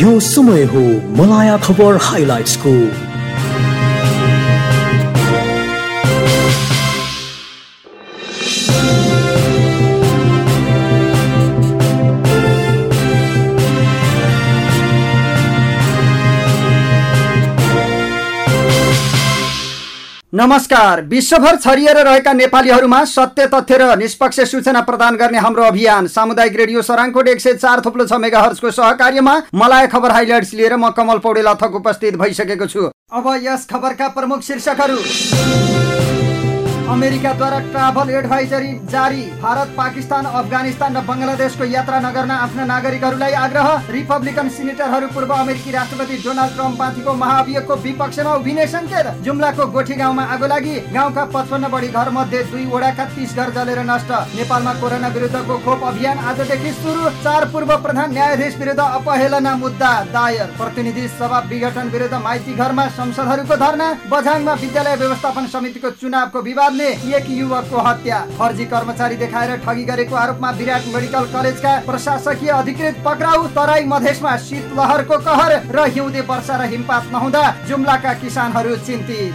यो समय हो मलाया खबर हाइलाइट्सको नमस्कार। विश्वभर छरिएर रहेका नेपालीहरूमा सत्य तथ्य र निष्पक्ष सूचना प्रदान गर्ने हाम्रो अभियान सामुदायिक रेडियो सराङकोट एक सय चार थुप्लो छ मेगा हर्सको सहकार्यमा मलाई खबर हाइलाइट्स लिएर म कमल पौडेल थक उपस्थित भइसकेको छु। अब यस खबरका प्रमुख शीर्षकहरू। अमेरिकाद्वारा ट्राभल एडभाइजरी जारी। भारत पाकिस्तान अफगानिस्तान र बङ्गलादेशको यात्रा नगर्न आफ्ना नागरिकहरूलाई आग्रह। रिपब्लिकन सिनेटरहरू पूर्व अमेरिकी राष्ट्रपति डोनाल्ड ट्रम्प माथिको महाभियोगको विपक्षमा उभिने सङ्केत जुम्लाको गोठी गाउँमा आगो लागि गाउँका पचपन्न बढी घर मध्ये दुईवटाका तिस घर जलेर नष्ट। नेपालमा कोरोना विरुद्धको खोप अभियान आजदेखि सुरु। चार पूर्व प्रधान न्यायाधीश विरुद्ध अपहेलना मुद्दा दायर। प्रतिनिधि सभा विघटन विरुद्ध माइती घरमा संसदहरूको धरना। बझाङमा विद्यालय व्यवस्थापन समितिको चुनावको विवाद एक युवकको हत्या। फर्जी कर्मचारी देखाएर ठगी गरेको आरोपमा विराट मेडिकल कलेजका प्रशासकीय अधिकृत पक्राउ तराई मधेसमा शीतलहरको कहर र हिउँदे वर्षा र हिमपात नहुँदा जुम्लाका किसानहरू चिन्तित।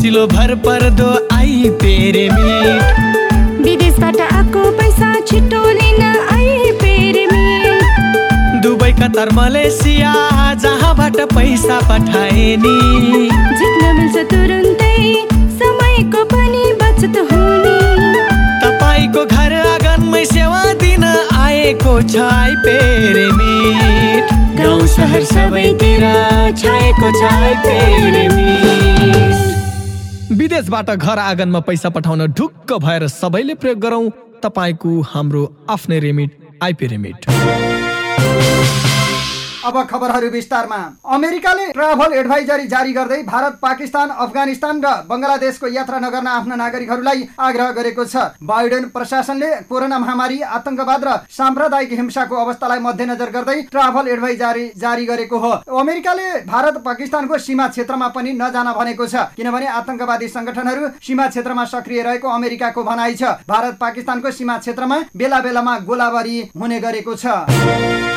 विश्वासिलो भर पर्दो आई पेरेमिट विदेशबाट आएको पैसा छिटो लिन I pay remit Dubai Qatar Malaysia जहाँबाट पैसा पठाए नि जित्न मिल्छ तुरुन्तै समयको पनि बचत हुने। तपाईँको घर आँगनमै सेवा दिन आएको छ आई पेरेमिट गाउँ सहर सबैतिर छाएको छ आई पेरेमिट विदेशबाट घर आँगनमा पैसा पठाउन ढुक्क भएर सबैले प्रयोग गरौँ। तपाईँको हाम्रो आफ्नै रेमिट आइपी रेमिट अब खबरहरू विस्तारमा। अमेरिकाले ट्राभल एडभाइजरी जारी गर्दै भारत पाकिस्तान अफगानिस्तान र बङ्गलादेशको यात्रा नगर्न आफ्ना नागरिकहरूलाई आग्रह गरेको छ। बाइडेन प्रशासनले कोरोना महामारी आतंकवाद र साम्प्रदायिक हिंसाको अवस्थालाई मध्यनजर गर्दै ट्राभल एडभाइजरी जारी गरेको हो। अमेरिकाले भारत पाकिस्तानको सीमा क्षेत्रमा पनि नजान भनेको छ किनभने आतंकवादी संगठनहरू सीमा क्षेत्रमा सक्रिय रहेको अमेरिकाको भनाइ छ। भारत पाकिस्तानको सीमा क्षेत्रमा बेला बेलामा गोलाबारी हुने गरेको छ।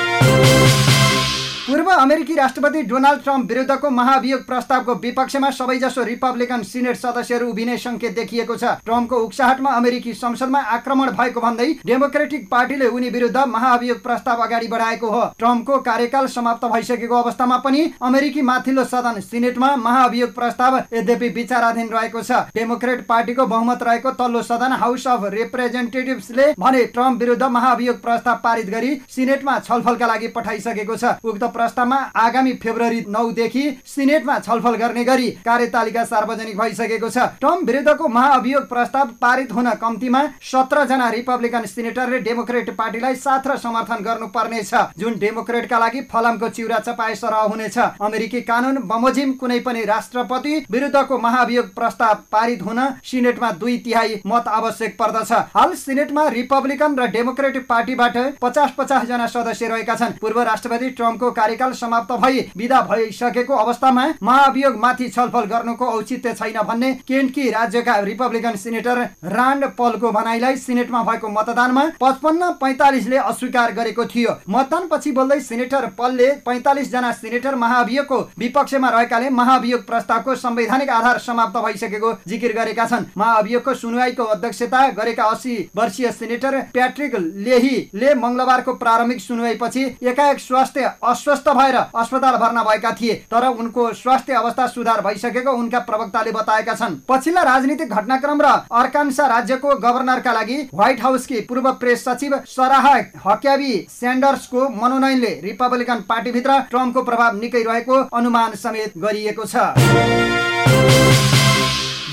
अमेरिकी राष्ट्रपति डोनाल्ड ट्रम्प विरुद्धको महाभियोग प्रस्तावको विपक्षमा सबैजसो रिपब्लिकन सिनेट सदस्यहरू उभिने सङ्केत देखिएको छ। ट्रम्पको उक्साहटमा अमेरिकी संसदमा आक्रमण भएको भन्दै डेमोक्रेटिक पार्टीले उनी विरुद्ध महाभियोग प्रस्ताव अगाडि बढाएको हो। ट्रम्पको कार्यकाल समाप्त भइसकेको अवस्थामा पनि अमेरिकी माथिल्लो सदन सिनेटमा महाभियोग प्रस्ताव यद्यपि विचाराधीन रहेको छ। डेमोक्रेट पार्टीको बहुमत रहेको तल्लो सदन हाउस अफ रिप्रेजेन्टेटिभ्सले भने ट्रम्प विरुद्ध महाभियोग प्रस्ताव पारित गरी सिनेटमा छलफलका लागि पठाइसकेको छ। उक्त प्रस्तावमा आगामी फेब्रुअरी नौदेखि सिनेटमा छलफल गर्ने गरी कार्यतालिका सार्वजनिक भइसकेको छ। ट्रम्प विरुद्धको महाअभियोग प्रस्ताव पारित हुन कम्तीमा सत्र जना रिपब्लिकन सिनेटरले डेमोक्रेट पार्टीलाई साथ र समर्थन गर्नुपर्नेछ। जुन डेमोक्रेटका लागि फलामको चिउरा चपाए सरह हुनेछ। अमेरिकी कानुन बमोजिम कुनै पनि राष्ट्रपति विरुद्धको महाअभियोग प्रस्ताव पारित हुन सिनेटमा दुई तिहाई मत आवश्यक पर्दछ। हाल सिनेटमा रिपब्लिकन र डेमोक्रेटिक पार्टीबाट पचास पचास जना सदस्य रहेका छन्। पूर्व राष्ट्रपति ट्रम्पको कार्यकाल समाप्त भई विदा भइसकेको अवस्थामा महाअभियोग माथि छलफल गर्नुको औचित्य छैन भन्ने केन्टकी राज्यका रिपब्लिकन सिनेटर रान्ड पलको भनाइलाई सिनेटमा भएको मतदानमा पचपन्न पैतालिसले अस्वीकार गरेको थियो। मतदान पछि बोल्दै सिनेटर पलले पैतालिस जना सिनेटर महाअभियोगको विपक्षमा रहेकाले महाअभियोग प्रस्तावको संवैधानिक आधार समाप्त भइसकेको जिकिर गरेका छन्। महाअभियोगको सुनवाईको अध्यक्षता गरेका अस्सी वर्षीय सिनेटर प्याट्रिक लेहीले मङ्गलबारको प्रारम्भिक सुनवाई पछि एकाएक स्वास्थ्य अस्वस्थ अस्वस्थ भएर अस्पताल भर्ना भएका थिए तर उनको स्वास्थ्य अवस्था सुधार भइसकेको उनका प्रवक्ताले बताएका छन्। पछिल्ला राजनीतिक घटनाक्रम र अर्कान्सा राज्यको गभर्नरका लागि व्हाइट हाउसकी पूर्व प्रेस सचिव सराह हक्याबी स्यान्डर्सको मनोनयनले रिपब्लिकन पार्टीभित्र ट्रम्पको प्रभाव निकै रहेको अनुमान समेत गरिएको छ।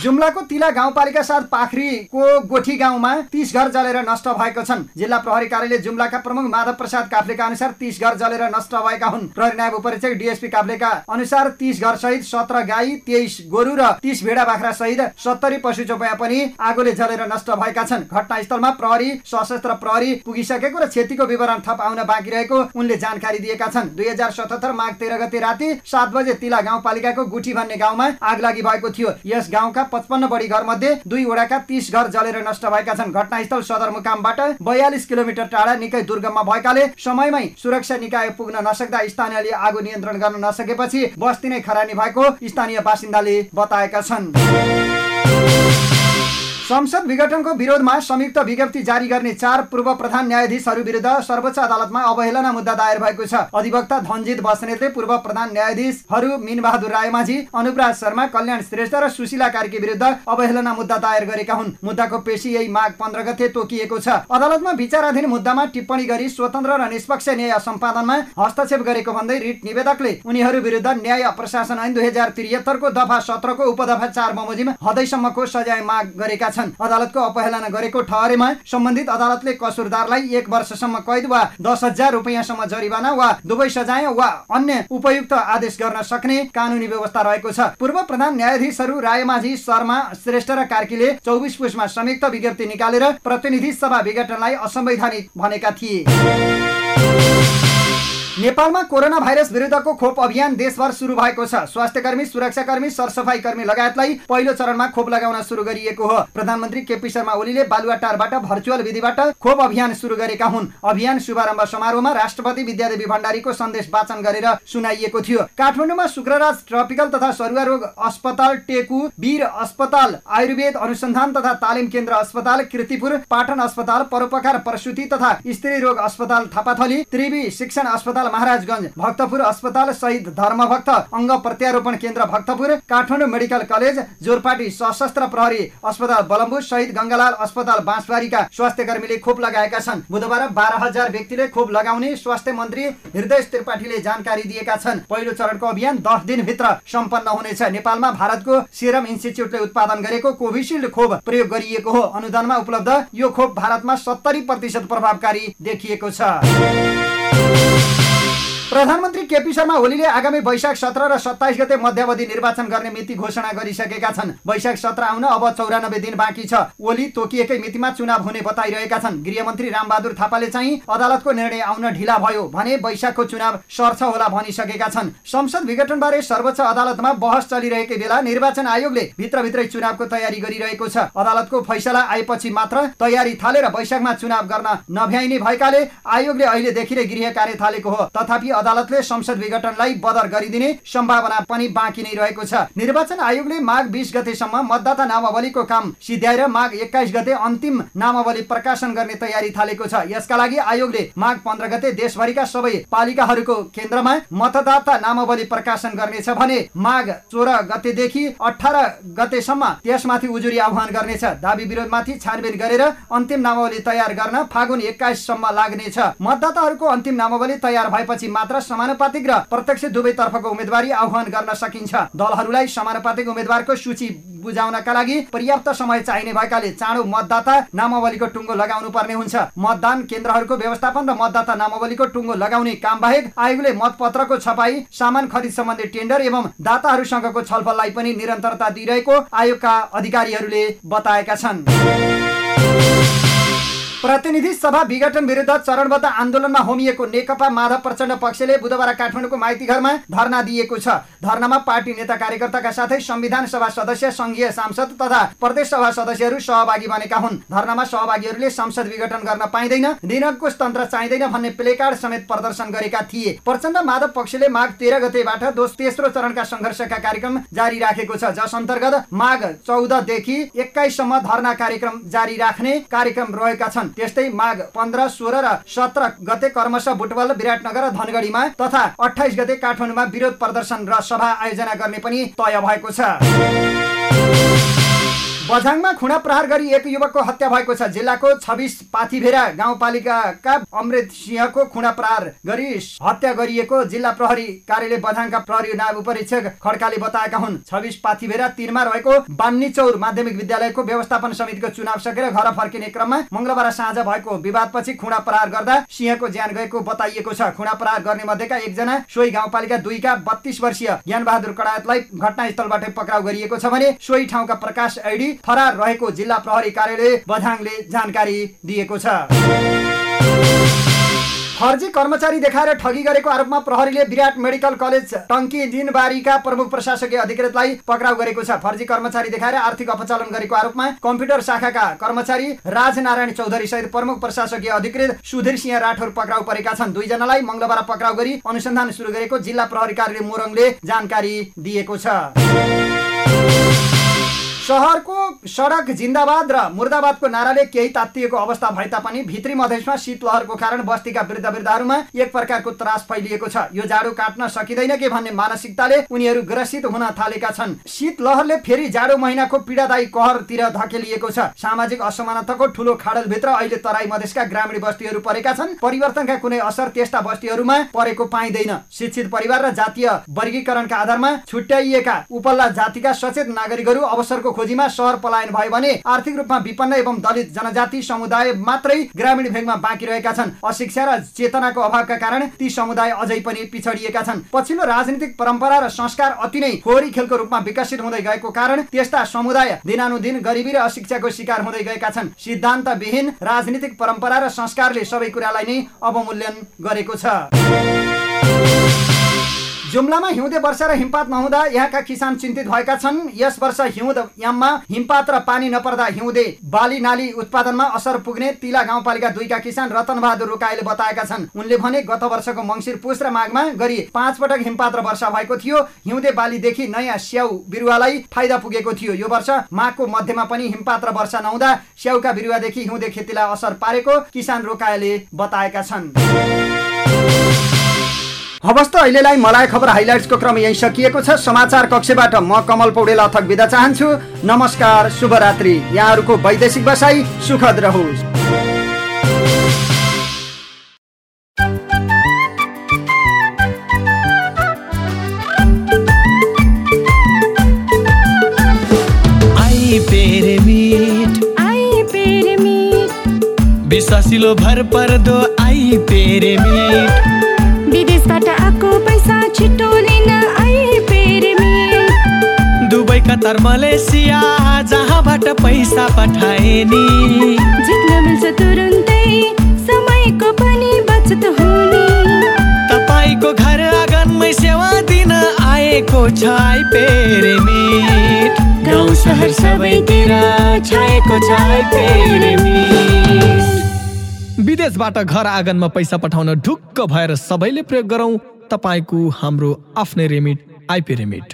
जुम्लाको तिला गाउँपालिका साथ पाखरीको गोठी गाउँमा तीस घर जलेर नष्ट भएको छन्। जिल्ला प्रहरी कार्यालय जुम्लाका प्रमुख माधव प्रसाद काफ्लेका अनुसार तीस घर जलेर नष्ट भएका हुन्। प्रहरी नायब उपरीक्षक डिएसपी काफ्लेका अनुसार तीस घर सहित सत्र गाई तेइस गोरु र तीस भेडा बाख्रा सहित सत्तरी पशु चौपया पनि आगोले जलेर नष्ट भएका छन्। घटनास्थलमा प्रहरी सशस्त्र प्रहरी पुगिसकेको र क्षतिको विवरण थप आउन बाँकी रहेको उनले जानकारी दिएका छन्। दुई हजार सतहत्तर माघ तेह्र गते राति सात बजे तिला गाउँपालिकाको गुठी भन्ने गाउँमा आग लागि भएको थियो। यस गाउँका पचपन्न बढी घर मध्ये दुईवटाका तीस घर जलेर नष्ट भएका छन्। घटनास्थल सदरमुकामबाट बयालिस किलोमिटर टाढा निकै दुर्गममा भएकाले समयमै सुरक्षा निकाय पुग्न नसक्दा स्थानीयले आगो नियन्त्रण गर्न नसकेपछि बस्ती नै खरानी भएको स्थानीय बासिन्दाले बताएका छन्। संसद विघटनको विरोधमा संयुक्त विज्ञप्ति जारी गर्ने चार पूर्व प्रधान न्यायाधीशहरू विरुद्ध सर्वोच्च अदालतमा अवहेलना मुद्दा दायर भएको छ। अधिवक्ता धनजित बस्नेतले पूर्व प्रधान न्यायाधीशहरू मिनबहादुर रायमाझी अनुपराज शर्मा कल्याण श्रेष्ठ र सुशीला कार्की विरुद्ध अवहेलना मुद्दा दायर गरेका हुन्। मुद्दाको पेशी यही माघ पन्ध्र गते तोकिएको छ। अदालतमा विचाराधीन मुद्दामा टिप्पणी गरी स्वतन्त्र र निष्पक्ष न्याय सम्पादनमा हस्तक्षेप गरेको भन्दै रिट निवेदकले उनीहरू विरुद्ध न्याय प्रशासन ऐन दुई हजार त्रिहत्तरको दफा सत्रको उपदफा चार बमोजिम हदैसम्मको सजाय माग गरेका छन्। छन्। अदालतको अपहेलना गरेको ठहरेमा सम्बन्धित अदालतले कसुरदारलाई एक वर्षसम्म कैद वा दस हजार रुपियाँसम्म जरिवाना वा दुवै सजाय वा अन्य उपयुक्त आदेश गर्न सक्ने कानुनी व्यवस्था रहेको छ। पूर्व प्रधान न्यायाधीशहरू रायमाझी शर्मा श्रेष्ठ र कार्कीले चौबिस पुसमा संयुक्त विज्ञप्ति निकालेर प्रतिनिधि सभा विघटनलाई असंवैधानिक भनेका थिए। नेपालमा कोरोना भाइरस विरुद्धको खोप अभियान देशभर सुरु भएको छ। स्वास्थ्य कर्मी सुरक्षा कर्मी सरसफाई कर्मी लगायतलाई पहिलो चरणमा खोप लगाउन सुरु गरिएको हो। प्रधानमन्त्री केपी शर्मा ओलीले बालुवाटारबाट भर्चुअल विधिबाट खोप अभियान सुरु गरेका हुन्। अभियान शुभारम्भ समारोहमा राष्ट्रपति विद्यादेवी भण्डारीको सन्देश वाचन गरेर सुनाइएको थियो। काठमाडौँमा शुक्रराज ट्रपिकल तथा सरुवा रोग अस्पताल टेकु वीर अस्पताल आयुर्वेद अनुसन्धान तथा तालिम केन्द्र अस्पताल कृतिपुर पाटन अस्पताल परोपकार प्रसुति तथा स्त्री रोग अस्पताल थापाथली त्रिवी शिक्षण अस्पताल महाराजगंज भक्तपुर अस्पताल शहीद धर्मभक्त अङ्ग प्रत्यारोपण केन्द्र भक्तपुर काठमाडौँ मेडिकल कलेज जोरपाटी सशस्त्र प्रहरी अस्पताल बलम्बु शहीद गङ्गालाल अस्पताल बाँसबारीका स्वास्थ्य कर्मीले खोप लगाएका छन्। बुधबार बाह्र हजार व्यक्तिले खोप लगाउने स्वास्थ्य मन्त्री हृदय त्रिपाठीले जानकारी दिएका छन्। पहिलो चरणको अभियान दस दिनभित्र सम्पन्न हुनेछ। नेपालमा भारतको सिरम इन्स्टिच्युटले उत्पादन गरेको कोभिसिल्ड खोप प्रयोग गरिएको हो। अनुदानमा उपलब्ध यो खोप भारतमा सत्तरी प्रतिशत प्रभावकारी देखिएको छ। प्रधानमन्त्री केपी शर्मा ओलीले आगामी वैशाख सत्र र सत्ताइस गते मध्यावधि निर्वाचन गर्ने मिति घोषणा गरिसकेका छन्। वैशाख सत्र आउन अब चौरानब्बे दिन बाँकी छ। ओली तोकिएकै मितिमा चुनाव हुने बताइरहेका छन्। गृहमन्त्री रामबहादुर थापाले चाहिँ अदालतको निर्णय आउन ढिला भयो भने वैशाखको चुनाव सर्छ होला भनिसकेका छन्। संसद विघटनबारे सर्वोच्च अदालतमा बहस चलिरहेकै बेला निर्वाचन आयोगले भित्रभित्रै चुनावको तयारी गरिरहेको छ। अदालतको फैसला आएपछि मात्र तयारी थालेर वैशाखमा चुनाव गर्न नभ्याइने भएकाले आयोगले अहिलेदेखि नै गृह कार्य थालेको हो। तथापि अदालतले संसद विघटनलाई बदर गरिदिने सम्भावना पनि बाँकी नै रहेको छ। निर्वाचन आयोगले माघ बिस गतेसम्म मतदाता नामावलीको काम सिध्याएर माघ एक्काइस गते अन्तिम नामावली प्रकाशन गर्ने तयारी थालेको छ। यसका लागि आयोगले माघ पन्ध्र गते देशभरिका सबै पालिकाहरूको केन्द्रमा मतदाता नामावली प्रकाशन गर्नेछ भने माघ चौध गतेदेखि अठार गतेसम्म त्यसमाथि उजुरी आह्वान गर्नेछ। दावी विरोधमाथि छानबिन गरेर अन्तिम नामावली तयार गर्न फागुन एक्काइससम्म लाग्नेछ। मतदाताहरूको अन्तिम नामावली तयार भएपछि मात्र मात्र समानुपातिक र प्रत्यक्ष दुवैतर्फको उम्मेदवारी आह्वान गर्न सकिन्छ। दलहरूलाई समानुपातिक उम्मेद्वारको सूची बुझाउनका लागि पर्याप्त समय चाहिने भएकाले चाँडो मतदाता नामावलीको टुङ्गो लगाउनु पर्ने हुन्छ। मतदान केन्द्रहरूको व्यवस्थापन र मतदाता नामावलीको टुङ्गो लगाउने काम बाहेक आयोगले मतपत्रको छपाई सामान खरिद सम्बन्धी टेन्डर एवं दाताहरूसँगको छलफललाई पनि निरन्तरता दिइरहेको आयोगका अधिकारीहरूले बताएका छन्। प्रतिनिधि सभा विघटन विरुद्ध चरणबद्ध आन्दोलनमा होमिएको नेकपा माधव प्रचण्ड पक्षले बुधबार काठमाडौँको माइती घरमा धरना दिएको छ। धरनामा पार्टी नेता कार्यकर्ताका साथै संविधान सभा सदस्य संघीय सांसद तथा प्रदेश सभा सदस्यहरू सहभागी बनेका हुन्। धरनामा सहभागीहरूले संसद विघटन गर्न पाइँदैन दिनकुश तन्त्र चाहिँदैन भन्ने प्लेकार्ड समेत प्रदर्शन गरेका थिए। प्रचण्ड माधव पक्षले माघ तेह्र गतेबाट दोष तेस्रो चरणका सङ्घर्षका कार्यक्रम जारी राखेको छ जस अन्तर्गत माघ चौधदेखि एक्काइससम्म धरना कार्यक्रम जारी राख्ने कार्यक्रम रहेका छन्। त्यस्तै माघ पन्ध्र सोह्र र सत्र गते कर्मश बुटवल विराटनगर र धनगढीमा तथा अठाइस गते काठमाडौँमा विरोध प्रदर्शन र सभा आयोजना गर्ने पनि तय भएको छ। बझाङमा खुडा प्रहार गरी एक युवकको हत्या भएको छ। जिल्लाको छब्बिस पाथिभेरा गाउँपालिकाका अमृत सिंहको खुडा प्रहार गरी हत्या गरिएको जिल्ला प्रहरी कार्यालय बझाङका प्रहरी नायब उपरीक्षक खड्काले बताएका हुन्। छब्बिस पाथिभेरा तिनमा रहेको बान्नी चौर माध्यमिक विद्यालयको व्यवस्थापन समितिको चुनाव सकेर घर फर्किने क्रममा मंगलबार साँझ भएको विवादपछि खुडा प्रहार गर्दा सिंहको ज्यान गएको बताइएको छ। खुडा प्रहार गर्ने मध्येका एकजना सोही गाउँपालिका दुईका बत्तीस वर्षीय ज्ञानबहादुर कडायतलाई घटनास्थलबाट पक्राउ गरिएको छ भने सोही ठाउँका प्रकाश ऐडी फरार रहेको जिल्ला प्रहरी कार्यालय बझाङले जानकारी दिएको छ। फर्जी कर्मचारी देखाएर ठगी गरेको आरोपमा प्रहरीले विराट मेडिकल कलेज टङ्की दिनबारीका प्रमुख प्रशासकीय अधिकृतलाई पक्राउ गरेको छ। फर्जी कर्मचारी देखाएर आर्थिक अपचालन गरेको आरोपमा कम्प्युटर शाखाका कर्मचारी राजनारायण चौधरी सहित प्रमुख प्रशासकीय अधिकृत सुधीर सिंह राठौर पक्राउ परेका छन्। दुईजनालाई मङ्गलबार पक्राउ गरी अनुसन्धान सुरु गरेको जिल्ला प्रहरी कार्यालय मोरङले जानकारी दिएको छ। सहरको सडक जिन्दाबाद र मुर्दाबादको नाराले केही तात्तिएको अवस्था भए तापनि भित्री मधेसमा शीतलहरको कारण बस्तीका वृद्ध वृद्धाहरूमा एक प्रकारको त्रास फैलिएको छ। यो जाडो काट्न सकिँदैन के भन्ने मानसिकताले उनीहरू ग्रसित हुन थालेका छन्। शीतलहरले फेरि जाडो महिनाको पीडादायी कहरतिर धकेलिएको छ। सामाजिक असमानताको ठुलो खाडलभित्र अहिले तराई मधेसका ग्रामीण बस्तीहरू परेका छन्। परिवर्तनका कुनै असर त्यस्ता बस्तीहरूमा परेको पाइँदैन। शिक्षित परिवार र जातीय वर्गीकरणका आधारमा छुट्याइएका उपल्ला जातिका सचेत नागरिकहरू अवसरको खोजीमा सहर पलायन भयो भने आर्थिक रूपमा विपन्न एवं दलित जनजाति समुदाय मात्रै ग्रामीण भेगमा बाँकी रहेका छन्। अशिक्षा र चेतनाको अभावका कारण ती समुदाय अझै पनि पिछडिएका छन्। पछिल्लो राजनीतिक परम्परा र संस्कार अति नै फोहोरी खेलको रूपमा विकसित हुँदै गएको कारण त्यस्ता समुदाय दिनानुदिन गरिबी र अशिक्षाको शिकार हुँदै गएका छन्। सिद्धान्त विहीन राजनीतिक परम्परा र संस्कारले सबै कुरालाई नै अवमूल्यन गरेको छ। जुम्लामा हिउँदे वर्षा र हिमपात नहुँदा यहाँका किसान चिन्तित भएका छन्। यस वर्ष हिउँद याममा हिमपात र पानी नपर्दा हिउँदे बाली नाली उत्पादनमा असर पुग्ने तिला गाउँपालिका दुईका किसान रतन बहादुर रोकाईले बताएका छन्। उनले भने गत वर्षको मङ्सिर पुष र माघमा गरी पाँच पटक हिमपात र वर्षा भएको थियो। हिउँदे बालीदेखि नयाँ स्याउ बिरुवालाई फाइदा पुगेको थियो। यो वर्ष माघको मध्यमा पनि हिमपात र वर्षा नहुँदा स्याउका बिरुवादेखि हिउँदे खेतीलाई असर पारेको किसान रोकाएले बताएका छन्। हवस् त अहिलेलाई मलाई खबर हाइलाइट्सको क्रम यही सकिएको छ। समाचार कक्षबाट म कमल पौडेल अथक बिदा चाहन्छु। नमस्कार शुभरात्रि। यहाँहरूको वैदेशिक बसाई सुखद रहोस्। विश्वासिलो भर पर्दो आई पेरे कतार मलेसिया जहाँबाट पैसा पठाए नि झिक्न मिल्छ तुरुन्तै समयको पनि बचत हुने। तपाईँको घर आँगनमै सेवा दिन आएको छ पेरेमिट गाउँ सहर सबैतिर छाएको छ पेरेमिट विदेशबाट घर आँगनमा पैसा पठाउन ढुक्क भएर सबैले प्रयोग गरौँ तपाईँको हाम्रो आफ्नै रेमिट आइपी रेमिट